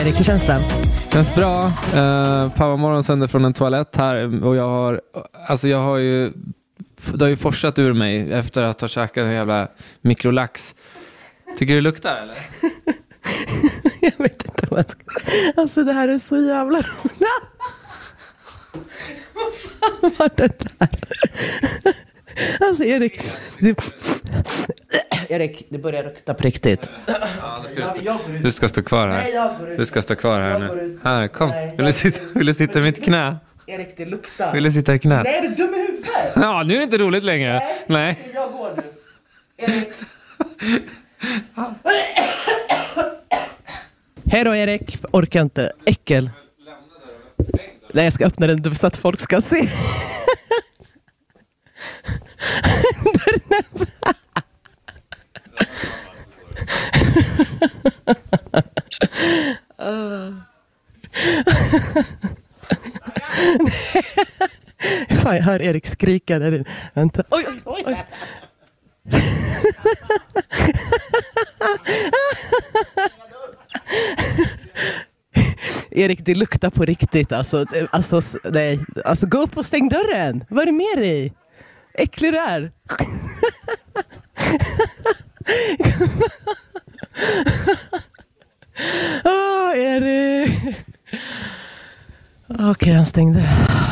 Erik, hur känns det? Känns bra. Uh, Powermorgon sänder från en toalett här och jag har, alltså jag har ju, det har ju forsat ur mig efter att ha käkat en jävla mikrolax. Tycker du det luktar eller? jag vet inte vad jag ska... Alltså det här är så jävla roligt. vad fan var det där? Alltså Erik, det... Erik, det börjar lukta på riktigt. Ja, ska du, du, ska stå kvar här. Du ska stå kvar här nu. Här, kom. Vill du sitta, vill du sitta i mitt knä? Erik, det luktar. Vill du sitta i knät? Nej, är du dum i huvudet? Ja, nu är det inte roligt längre. Nej. Nej. Jag går nu. Erik. Hej då Erik, orkar inte. Äckel. Nej, jag ska öppna den så att folk ska se. Fan, jag hör Erik skrika där inne. Vänta. Oj, oj, oj. oj. Erik, det luktar på riktigt. Alltså, alltså, nej. alltså gå upp och stäng dörren. Vad är det med dig? Äcklig du är. Okej, okay, han stängde.